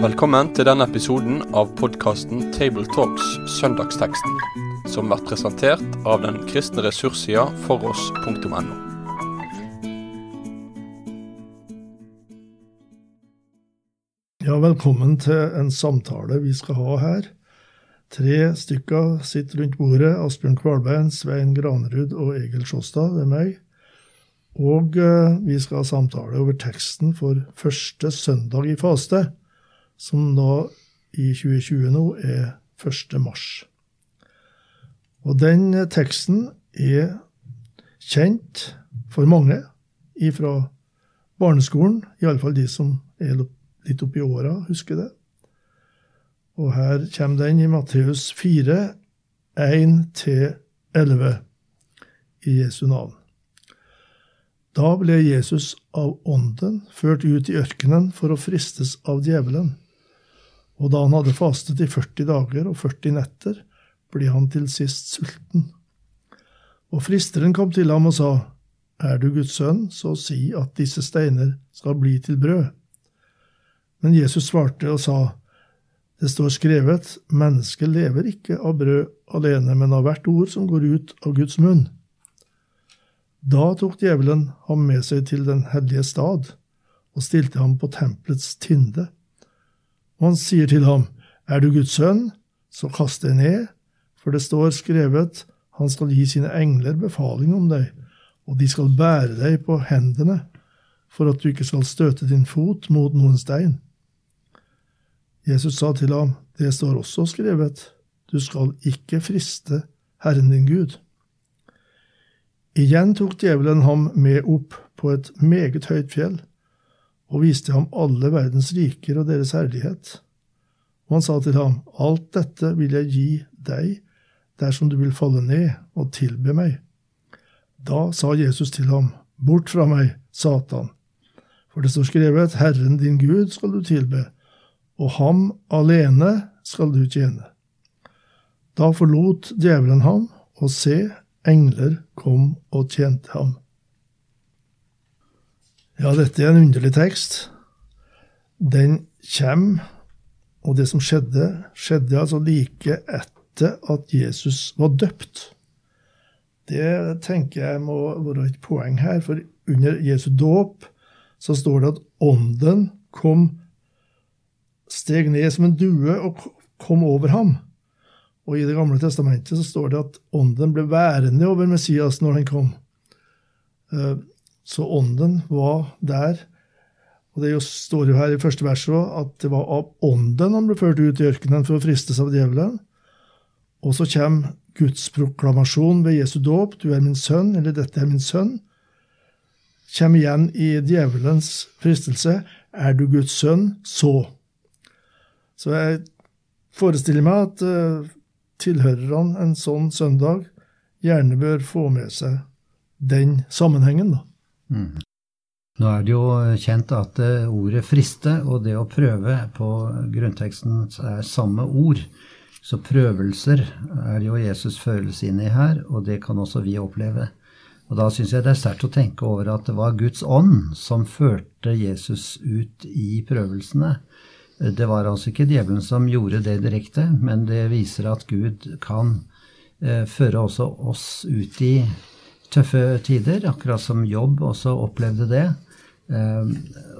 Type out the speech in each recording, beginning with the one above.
Velkommen til denne episoden av podkasten Tabletalks Søndagsteksten, som blir presentert av den kristne ressurssida foross.no. Ja, velkommen til en samtale vi skal ha her. Tre stykker sitter rundt bordet. Asbjørn Kvalbein, Svein Granerud og Egil Sjåstad. Det er meg. Og eh, vi skal ha samtale over teksten for første søndag i faste, som da i 2020 nå er 1. mars. Og den eh, teksten er kjent for mange fra barneskolen, iallfall de som er litt oppi åra, husker det. Og her kommer den i Matteus 4, 1-11 i Jesu navn. Da ble Jesus av Ånden ført ut i ørkenen for å fristes av djevelen. Og da han hadde fastet i 40 dager og 40 netter, ble han til sist sulten. Og fristeren kom til ham og sa, Er du Guds sønn, så si at disse steiner skal bli til brød. Men Jesus svarte og sa, det står skrevet, mennesket lever ikke av brød alene, men av hvert ord som går ut av Guds munn. Da tok djevelen ham med seg til den hellige stad og stilte ham på tempelets tinde. Og han sier til ham, Er du Guds sønn, så kast deg ned, for det står skrevet, Han skal gi sine engler befaling om deg, og de skal bære deg på hendene, for at du ikke skal støte din fot mot noen stein. Jesus sa til ham, det står også skrevet, du skal ikke friste Herren din Gud. Igjen tok djevelen ham med opp på et meget høyt fjell og viste ham alle verdens riker og deres herlighet. Og han sa til ham, alt dette vil jeg gi deg dersom du vil falle ned og tilbe meg. Da sa Jesus til ham, bort fra meg, Satan, for det står skrevet, Herren din Gud skal du tilbe og ham alene skal du tjene. Da forlot djevelen ham, og se, engler kom og tjente ham. Ja, dette er en underlig tekst. Den kommer, og det som skjedde, skjedde altså like etter at Jesus var døpt. Det tenker jeg må være et poeng her, for under Jesu dåp så står det at Ånden kom steg ned som en due og kom over ham. Og I Det gamle testamentet så står det at ånden ble værende over Messias når han kom. Eh, så ånden var der. Og Det står jo her i første verset at det var av ånden han ble ført ut i ørkenen for å fristes av djevelen. Og så kommer Guds proklamasjon ved Jesu dåp, 'Du er min sønn', eller 'Dette er min sønn', kommer igjen i djevelens fristelse. 'Er du Guds sønn, så'. Så jeg forestiller meg at uh, tilhørerne en sånn søndag gjerne bør få med seg den sammenhengen, da. Mm. Nå er det jo kjent at uh, ordet 'friste' og det å prøve på grunnteksten er samme ord. Så prøvelser er jo Jesus følelse inn i her, og det kan også vi oppleve. Og da syns jeg det er sterkt å tenke over at det var Guds ånd som førte Jesus ut i prøvelsene. Det var altså ikke djevelen som gjorde det direkte, men det viser at Gud kan eh, føre også oss ut i tøffe tider, akkurat som Jobb også opplevde det. Eh,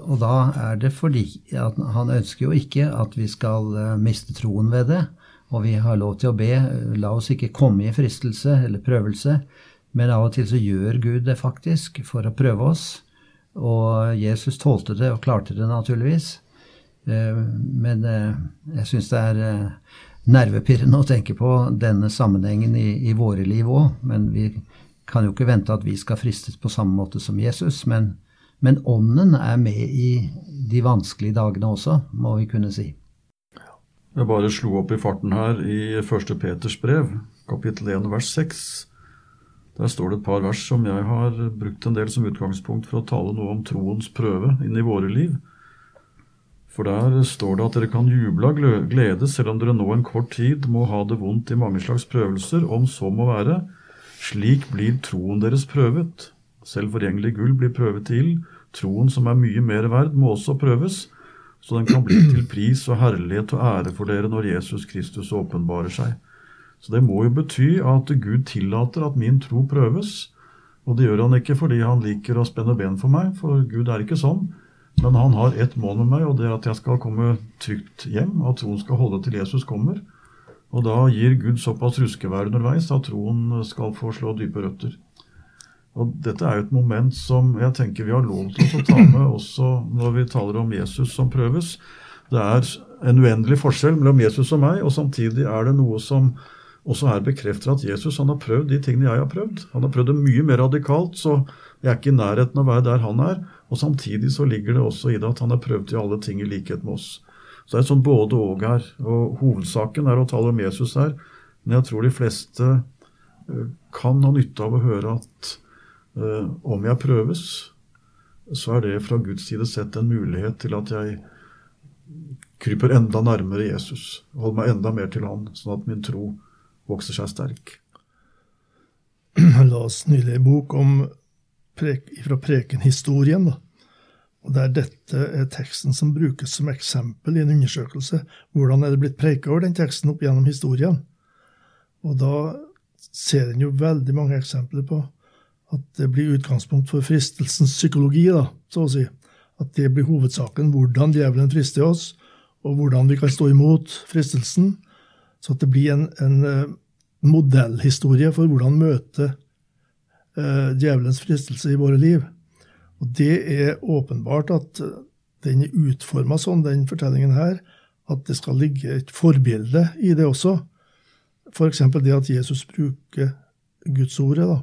og da er det fordi at han ønsker jo ikke at vi skal eh, miste troen ved det. Og vi har lov til å be la oss ikke komme i fristelse eller prøvelse, men av og til så gjør Gud det faktisk for å prøve oss. Og Jesus tålte det og klarte det naturligvis. Eh, men eh, jeg syns det er eh, nervepirrende å tenke på denne sammenhengen i, i våre liv òg. Men vi kan jo ikke vente at vi skal fristes på samme måte som Jesus. Men, men ånden er med i de vanskelige dagene også, må vi kunne si. Jeg bare slo opp i farten her i 1. Peters brev, kapittel 1, vers 6. Der står det et par vers som jeg har brukt en del som utgangspunkt for å tale noe om troens prøve inn i våre liv. For der står det at dere kan juble av glede selv om dere nå en kort tid må ha det vondt i mange slags prøvelser, om så må være. Slik blir troen deres prøvet. Selv forgjengelig gull blir prøvet til. Troen som er mye mer verd, må også prøves, så den kan bli til pris og herlighet og ære for dere når Jesus Kristus åpenbarer seg. Så det må jo bety at Gud tillater at min tro prøves. Og det gjør han ikke fordi han liker å spenne ben for meg, for Gud er ikke sånn. Men han har ett mål med meg, og det er at jeg skal komme trygt hjem, at troen skal holde til Jesus kommer. Og da gir Gud såpass ruskevær underveis at troen skal få slå dype røtter. Og Dette er jo et moment som jeg tenker vi har lov til å ta med også når vi taler om Jesus som prøves. Det er en uendelig forskjell mellom Jesus og meg, og samtidig er det noe som også her bekrefter at Jesus han har prøvd de tingene jeg har prøvd. Han har prøvd det mye mer radikalt, så jeg er ikke i nærheten av å være der han er. Og samtidig så ligger det også i det at han har prøvd i alle ting i likhet med oss. Så det er sånn både og her. Og hovedsaken er å tale om Jesus her. Men jeg tror de fleste eh, kan ha nytte av å høre at uh, om jeg prøves, så er det fra Guds side sett en mulighet til at jeg kryper enda nærmere Jesus. Holder meg enda mer til Han, sånn at min tro vokser seg sterk. La oss nylig en bok om fra prekenhistorien. da og der dette er teksten som brukes som eksempel i en undersøkelse. Hvordan er det blitt preika over den teksten opp gjennom historien? Og da ser en jo veldig mange eksempler på at det blir utgangspunkt for fristelsens psykologi, da, så å si. At det blir hovedsaken, hvordan djevelen frister oss, og hvordan vi kan stå imot fristelsen. Så at det blir en, en uh, modellhistorie for hvordan møte uh, djevelens fristelse i våre liv. Og det er åpenbart at eh, den er utforma sånn, den fortellingen her, at det skal ligge et forbilde i det også. F.eks. det at Jesus bruker Gudsordet da,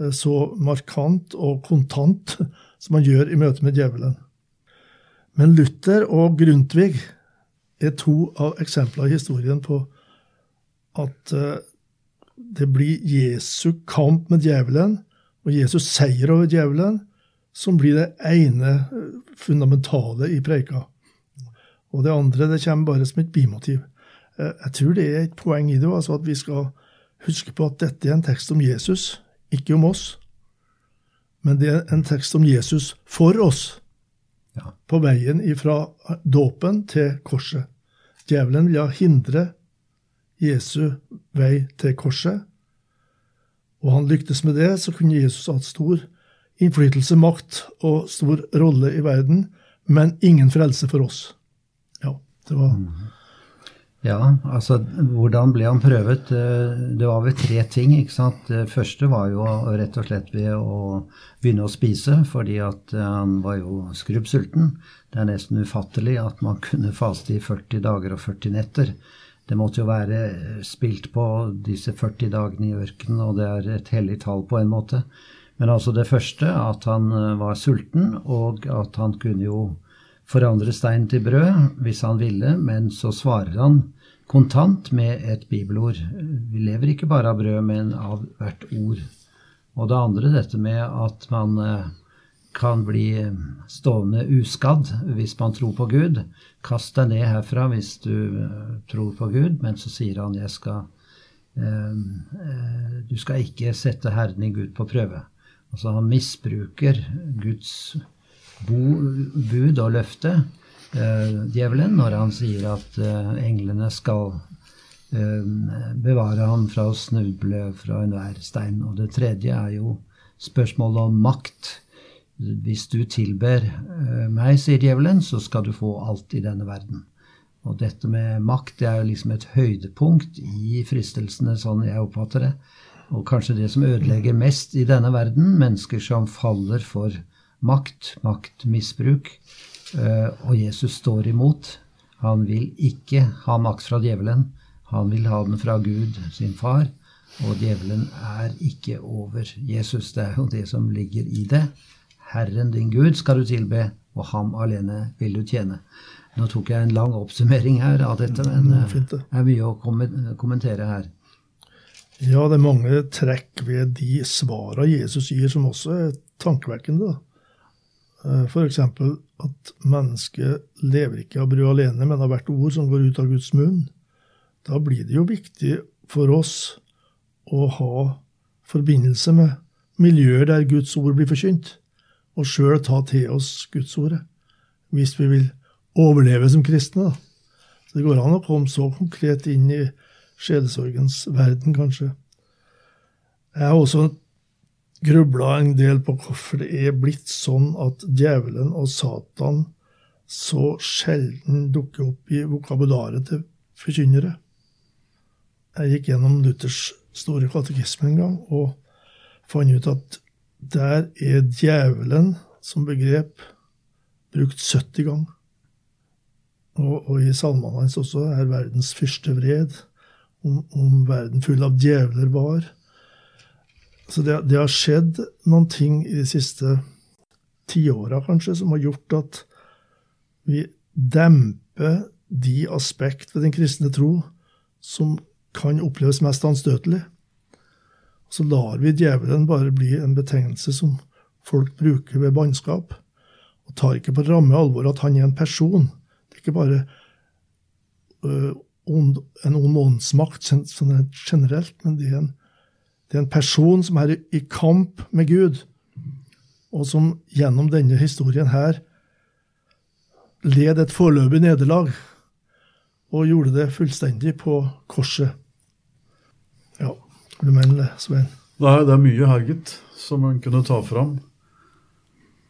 eh, så markant og kontant som han gjør i møte med djevelen. Men Luther og Grundtvig er to av eksemplene i historien på at eh, det blir Jesu kamp med djevelen og Jesus seier over djevelen som blir det ene eh, fundamentale i preika. Og det andre det kommer bare som et bimotiv. Eh, jeg tror det er et poeng i det, altså at vi skal huske på at dette er en tekst om Jesus, ikke om oss. Men det er en tekst om Jesus for oss, ja. på veien fra dåpen til korset. Djevelen ville hindre Jesu vei til korset, og han lyktes med det, så kunne Jesus hatt stor innflytelse, makt og stor rolle i verden, men ingen frelse for oss. Ja, det var Ja, altså hvordan ble han prøvet? Eh, det var vel tre ting. ikke sant? Det første var jo rett og slett ved å begynne å spise, fordi at eh, han var jo skrubbsulten. Det er nesten ufattelig at man kunne faste i 40 dager og 40 netter. Det måtte jo være spilt på disse 40 dagene i ørkenen, og det er et hellig tall på en måte. Men altså det første, at han eh, var sulten, og at han kunne jo forandre stein til brød hvis han ville, men så svarer han kontant med et bibelord. Vi lever ikke bare av brød, men av hvert ord. Og det andre, dette med at man eh, kan bli stående uskadd hvis man tror på Gud. Kast deg ned herfra hvis du eh, tror på Gud. Men så sier han jeg skal, du skal ikke sette Herren i Gud på prøve. Altså han misbruker Guds bud og løfte, eh, djevelen, når han sier at eh, englene skal eh, bevare ham fra å snuble fra enhver stein. Og det tredje er jo spørsmålet om makt. Hvis du tilber eh, meg, sier djevelen, så skal du få alt i denne verden. Og dette med makt det er jo liksom et høydepunkt i fristelsene, sånn jeg oppfatter det og kanskje det som ødelegger mest i denne verden, mennesker som faller for makt, maktmisbruk. Eh, og Jesus står imot. Han vil ikke ha makt fra djevelen. Han vil ha den fra Gud, sin far. Og djevelen er ikke over Jesus. Det er jo det som ligger i det. Herren din Gud skal du tilbe, og ham alene vil du tjene. Nå tok jeg en lang oppsummering her av dette, men det er mye å kommentere her. Ja, det er mange trekk ved de svarene Jesus gir, som også er tankevekkende. Eh, F.eks. at mennesket lever ikke av brød alene, men av hvert ord som går ut av Guds munn. Da blir det jo viktig for oss å ha forbindelse med miljøer der Guds ord blir forkynt, og sjøl ta til oss Guds ordet, hvis vi vil overleve som kristne. Så Det går an å komme så konkret inn i sjelesorgens verden, kanskje. Jeg har også grubla en del på hvorfor det er blitt sånn at djevelen og Satan så sjelden dukker opp i vokabularet til forkynnere. Jeg gikk gjennom Luthers store katekisme en gang og fant ut at der er djevelen som begrep brukt 70 ganger. Og, og i salmene hans også er verdens fyrste vred, om, om verden full av djevler var. Så det, det har skjedd noen ting i de siste tiåra, kanskje, som har gjort at vi demper de aspekt ved den kristne tro som kan oppleves mest anstøtelig. Så lar vi djevelen bare bli en betegnelse som folk bruker ved bannskap, og tar ikke på ramme alvor at han er en person. Det er ikke bare øh, ond, en ond åndsmakt sånn generelt, men det er, en, det er en person som er i, i kamp med Gud, og som gjennom denne historien her led et foreløpig nederlag, og gjorde det fullstendig på korset. Ja, du mener det, Svein? Nei, det er mye her, gitt, som man kunne ta fram.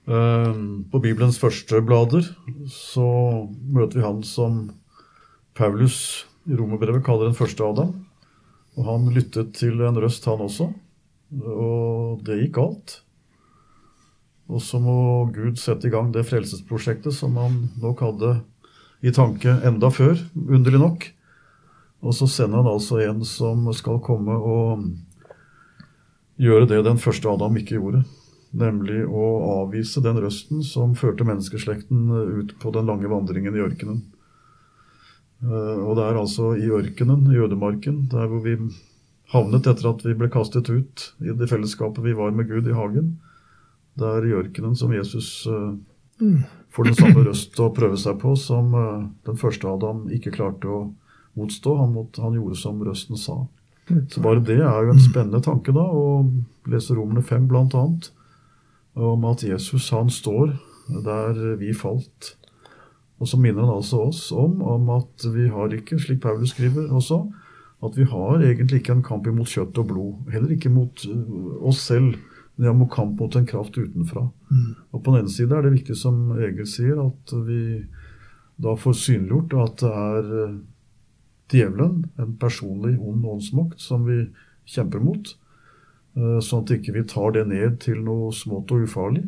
Eh, På Bibelens første blader så møter vi han som Paulus i romerbrevet kaller den første Adam. Og han lyttet til en røst, han også. Og det gikk galt. Og så må Gud sette i gang det frelsesprosjektet som han nok hadde i tanke enda før, underlig nok. Og så sender han altså en som skal komme og gjøre det den første Adam ikke gjorde. Nemlig å avvise den røsten som førte menneskeslekten ut på den lange vandringen i ørkenen. Eh, Og det er altså i ørkenen, i ødemarken, der hvor vi havnet etter at vi ble kastet ut i det fellesskapet vi var med Gud i hagen. Det er i ørkenen som Jesus eh, får den samme røst å prøve seg på som eh, den første Adam ikke klarte å motstå. Han, måtte, han gjorde som røsten sa. Så bare det er jo en spennende tanke, da, å lese Romerne 5 blant annet, om at Jesus han står der vi falt. Og så minner han altså oss om, om at vi har ikke, slik Paulus skriver også, at vi har egentlig ikke en kamp imot kjøtt og blod. Heller ikke mot uh, oss selv, men vi har kamp mot en kraft utenfra. Og på den ene side er det viktig, som Egil sier, at vi da får synliggjort at det er uh, djevelen, en personlig ond åndsmakt, som vi kjemper mot. uh, Sånn at ikke vi tar det ned til noe smått og ufarlig.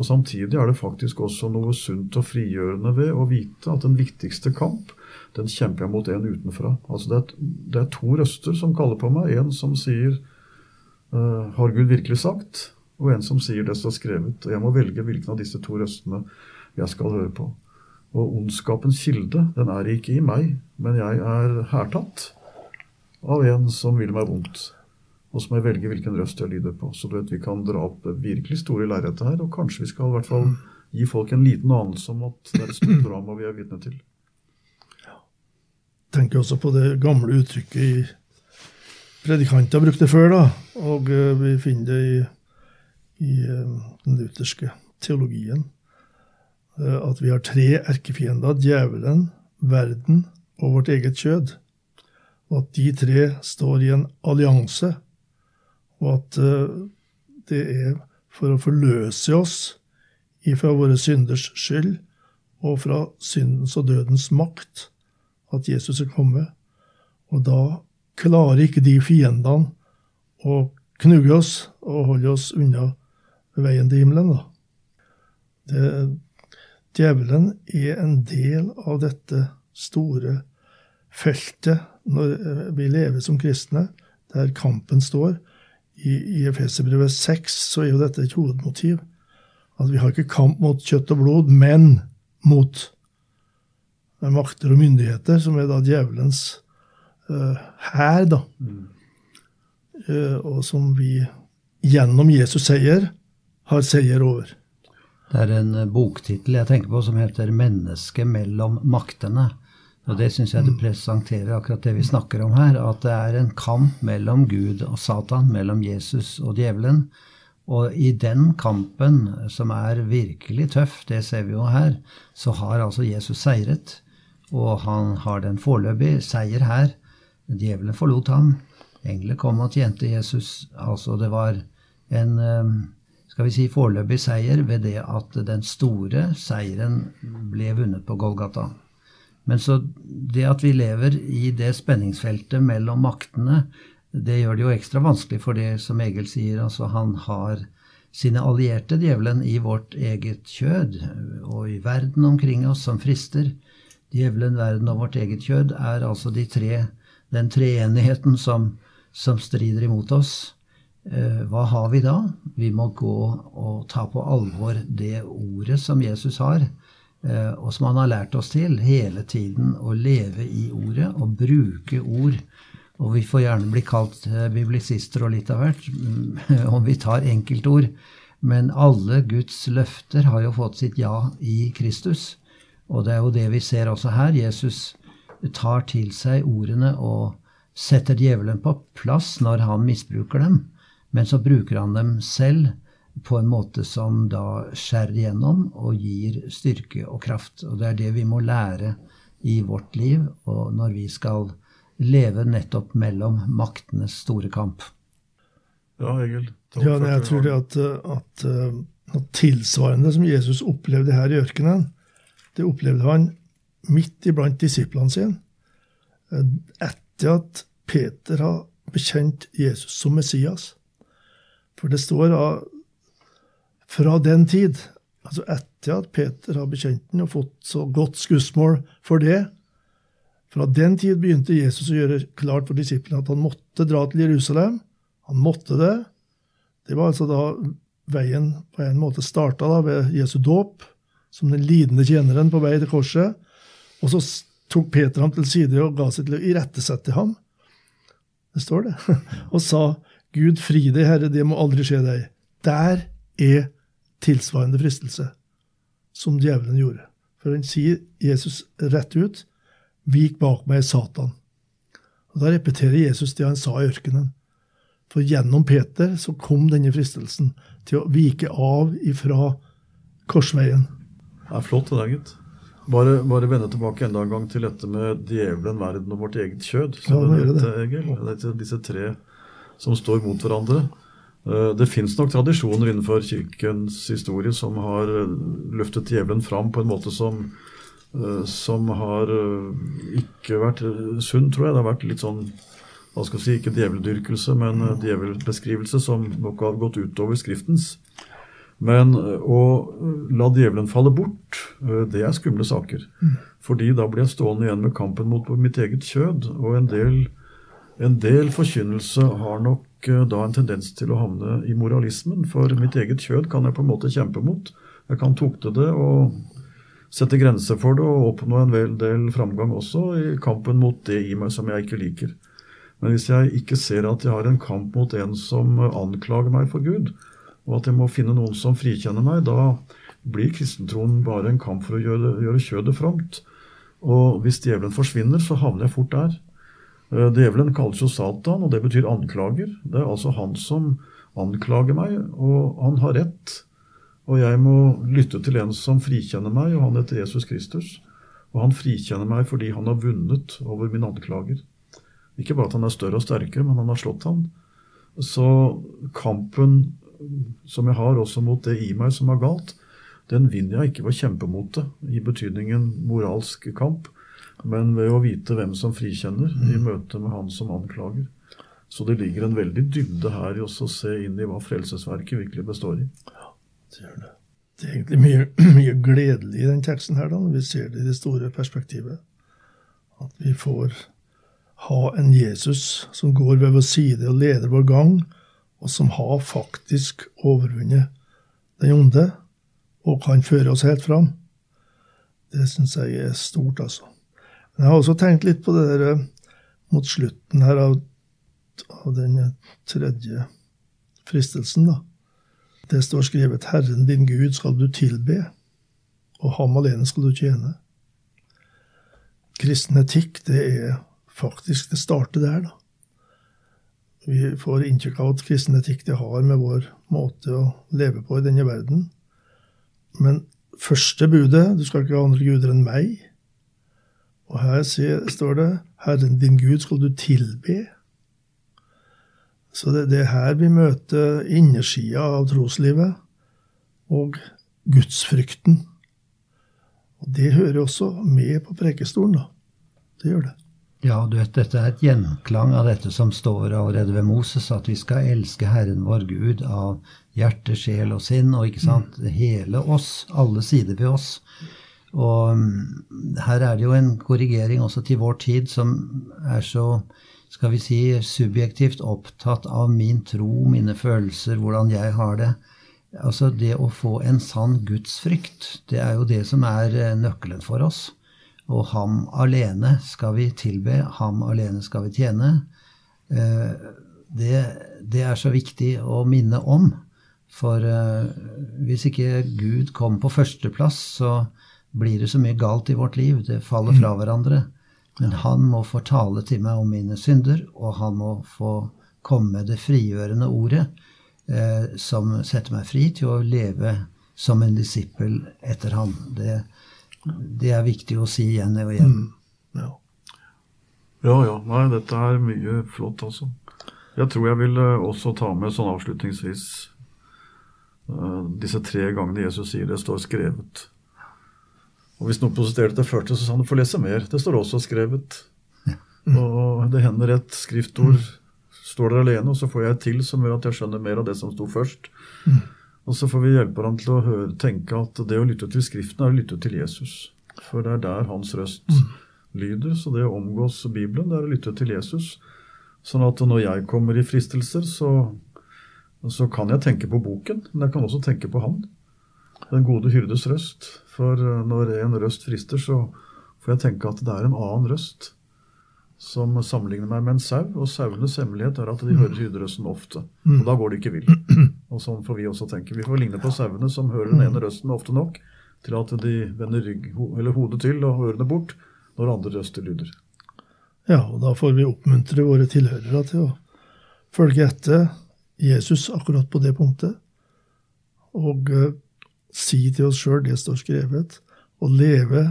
Og Samtidig er det faktisk også noe sunt og frigjørende ved å vite at den viktigste kamp, den kjemper jeg mot en utenfra. Altså det, er, det er to røster som kaller på meg. En som sier eh, 'Har Gud virkelig sagt?' og en som sier 'Det står skrevet'. Og Jeg må velge hvilken av disse to røstene jeg skal høre på. Og ondskapens kilde, den er ikke i meg, men jeg er hærtatt av en som vil meg vondt. Og så må jeg velge hvilken røst jeg lyder på. Så du vet, vi kan dra opp virkelig store lerretet her, og kanskje vi skal i hvert fall gi folk en liten anelse om at det er et stort drama vi er vitne til. Jeg tenker også på det gamle uttrykket i predikanter brukte før, da, og eh, vi finner det i, i eh, den lutherske teologien. eh, At vi har tre erkefiender, djevelen, verden og vårt eget kjød. Og at de tre står i en allianse, og at eh, det er for å forløse oss ifra våre synders skyld og fra syndens og dødens makt at Jesus er kommet. Og da klarer ikke de fiendene å knugge oss og holde oss unna veien til himmelen. Da. Det, djevelen er en del av dette store feltet når eh, vi lever som kristne, der kampen står. I, i Efeserbrevet 6 så er jo dette et hovedmotiv. At vi har ikke kamp mot kjøtt og blod, men mot makter og myndigheter, som er da djevelens uh, da. Mm. Uh, og som vi gjennom Jesus seier har seier over. Det er en eh, boktittel jeg tenker på som heter 'Mennesket mellom maktene'. Og det syns jeg det presenterer akkurat det vi snakker om her. At det er en kamp mellom Gud og Satan, mellom Jesus og djevelen. Og i den kampen, som er virkelig tøff, det ser vi jo her, så har altså Jesus seiret. Og han har den foreløpig seier her. Djevelen forlot ham. Engler kom og tjente Jesus. Altså det var en eh, skal vi si foreløpig seier ved det at den store seieren ble vunnet på Golgata. Men så det at vi lever i det spenningsfeltet mellom maktene, det gjør det jo ekstra vanskelig for det som Egil sier. Altså han har sine allierte, djevelen, i vårt eget kjød og i verden omkring oss som frister. Djevelen, verden og vårt eget kjød er altså de tre, den treenigheten som, som strider imot oss. Eh, hva har vi da? Vi må gå og ta på alvor det ordet som Jesus har, og som han har lært oss til hele tiden, å leve i ordet og bruke ord. Og vi får gjerne bli kalt eh, biblisister og litt av hvert, om vi tar enkeltord. Men alle Guds løfter har jo fått sitt ja i Kristus. Og det er jo det vi ser også her. Jesus tar til seg ordene og setter djevelen på plass når han misbruker dem. Men så bruker han dem selv på en måte som da skjærer igjennom og gir styrke og kraft. Og det er det vi må lære i vårt liv og når vi skal leve nettopp mellom maktenes store kamp. Ja, Egil. Ja, jeg tror det at, at, at tilsvarende som Jesus opplevde her i ørkenen, det opplevde han midt iblant disiplene sine. Etter at Peter har bekjent Jesus som Messias. For det står da fra den tid, altså etter at Peter har bekjent den og fått så godt skussmål for det Fra den tid begynte Jesus å gjøre klart for disiplene at han måtte dra til Jerusalem. Han måtte det. Det var altså da veien på en måte starta ved Jesu dåp, som den lidende tjeneren på vei til korset. Og så tok Peter ham til side og ga seg til å irettesette ham. Det står det. Og sa, Gud, fri deg, Herre, det må aldri skje deg. Der er tilsvarende fristelse, som djevelen gjorde. For han sier Jesus rett ut, vik bak meg, Satan. Og Da repeterer Jesus det han sa i ørkenen. For gjennom Peter så kom denne fristelsen til å vike av ifra korsveien. Det er flott det der, gitt. Bare, bare vende tilbake enda en gang til dette med djevelen, verden og vårt eget kjød. Ja, det det. Egil. Det er disse tre som står mot hverandre. Eh, Det fins nok tradisjoner innenfor kirkens historie som har eh, løftet djevelen fram på en måte som, eh, som har ikke vært sunn, tror jeg. Det har vært litt sånn hva skal jeg si, ikke djeveldyrkelse, men djevelbeskrivelse som nok har gått utover Skriftens. Men å la djevelen falle bort, det er skumle saker. Fordi da blir jeg stående igjen med kampen mot mitt eget kjød. Og en del, en del forkynnelse har nok eh, da en tendens til å havne i moralismen. For mitt eget kjød kan jeg på en måte kjempe mot. Jeg kan tukte det og sette grenser for det og oppnå en del framgang også i kampen mot det i meg som jeg ikke liker. Men hvis jeg ikke ser at jeg har en kamp mot en som anklager meg for Gud, og at jeg må finne noen som frikjenner meg, da blir kristentroen bare en kamp for å gjøre, gjøre kjødet fromt. Og hvis djevelen forsvinner, så havner jeg fort der. Eh, Djevelen kalles jo Satan, og det betyr anklager. Det er altså han som anklager meg, og han har rett. Og jeg må lytte til en som frikjenner meg, og han heter Jesus Kristus. Og han frikjenner meg fordi han har vunnet over min anklager. Ikke bare at han er større og sterkere, men han har slått han. Så kampen som jeg har også mot det i meg som er galt, den vinner jeg ikke ved å kjempe mot det, i betydningen moralsk kamp, men ved å vite hvem som frikjenner i møte med han som anklager. Så det ligger en veldig dybde her i oss å se inn i hva Frelsesverket virkelig består i. Det gjør det. Det er egentlig mye, mye gledelig i den teksten her, da, når vi ser det i det store perspektivet. At vi får ha en Jesus som går ved vår side og leder vår gang, og som har faktisk overvunnet den onde, og kan føre oss helt fram. Det syns jeg er stort, altså. Jeg har også tenkt litt på det der eh, mot slutten her av, av den tredje fristelsen, da. Det står skrevet 'Herren din Gud skal du tilbe', og ham alene skal du tjene. Kristen etikk, det er faktisk Det starter der, da. vi får inntrykk av at kristen etikk det har med vår måte å leve på i denne verden. Men første budet, du skal ikke ha andre guder enn meg. Og her står det, Herren din Gud skal du tilbe. Så det, det er her vi møter innersida av troslivet og gudsfrykten. Og det hører også med på prekestolen, da. Det gjør det. Ja, du vet, dette er et gjenklang av dette som står allerede ved Moses, at vi skal elske Herren vår Gud av hjerte, sjel og sinn, og ikke sant, mm. hele oss, alle sider ved oss. Og mm, her er det jo en korrigering også til vår tid som er så skal vi si, subjektivt opptatt av min tro, mine følelser, hvordan jeg har det. Altså det å få en sann gudsfrykt, det er jo det som er eh, nøkkelen for oss. Og ham alene skal vi tilbe, ham alene skal vi tjene. Eh, det, det er så viktig å minne om. For eh, hvis ikke Gud kom på førsteplass, så blir det så mye galt i vårt liv. Det faller fra hverandre. Men han må få tale til meg om mine synder, og han må få komme med det frigjørende ordet eh, som setter meg fri til å leve som en disippel etter han. Det, det er viktig å si igjen og igjen. Mm, ja. ja, ja. Nei, dette er mye flott, altså. Jeg tror jeg vil eh, også ta med sånn avslutningsvis uh, disse tre gangene Jesus sier det står skrevet. Og Hvis noen protesterte til første, så sa han du får lese mer. Det står også skrevet. Og det hender et skriftord står der alene, og så får jeg et til som gjør at jeg skjønner mer av det som sto først. Mm. Og så får vi hjelpe ham til å høre, tenke at det å lytte til Skriften er å lytte til Jesus. For det er der hans røst mm. lyder. Så det å omgås Bibelen, det er å lytte til Jesus. Sånn at når jeg kommer i fristelser, så, så kan jeg tenke på boken, men jeg kan også tenke på han. Den gode hyrdes røst. For eh, når en røst frister, så får jeg tenke at det er en annen røst som sammenligner meg med en sau. Og sauenes hemmelighet er at de hører hyrderøsten ofte. Og da går de ikke vill. Og sånn får vi også tenke. Vi får ligne på sauene som hører den ene røsten ofte nok til at de vender rygg, eller hodet til og ørene bort når andre røster lyder. Ja, og da får vi oppmuntre våre tilhørere til å følge etter Jesus akkurat på det punktet. Og uh, si til oss sjøl det står skrevet, og leve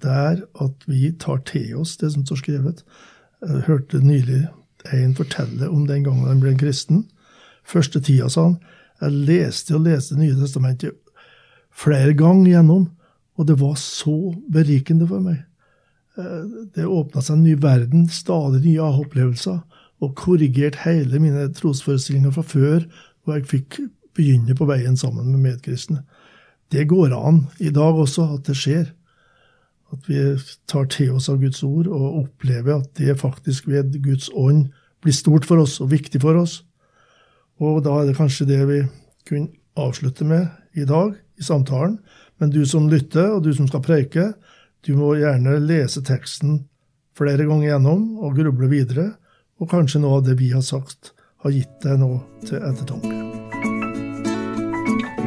der at vi tar til oss det som står skrevet. Jeg hørte nylig en fortelle om den gangen han ble en kristen. Første tida, sa han, jeg leste og leste Nye testamentet flere ganger gjennom, og det var så berikende for meg. Eh, det åpna seg en ny verden, stadig nye aha-opplevelser, og korrigerte hele mine trosforestillinger fra før, og jeg fikk begynne på veien sammen med medkristne. Det går an i dag også, at det skjer. At vi tar til oss av Guds ord og opplever at det faktisk ved Guds ånd blir stort for oss og viktig for oss. Og da er det kanskje det vi kunne avslutte med i dag i samtalen. Men du som lytter, og du som skal preike, du må gjerne lese teksten flere ganger gjennom og gruble videre, og kanskje noe av det vi har sagt, har gitt deg noe til ettertanke.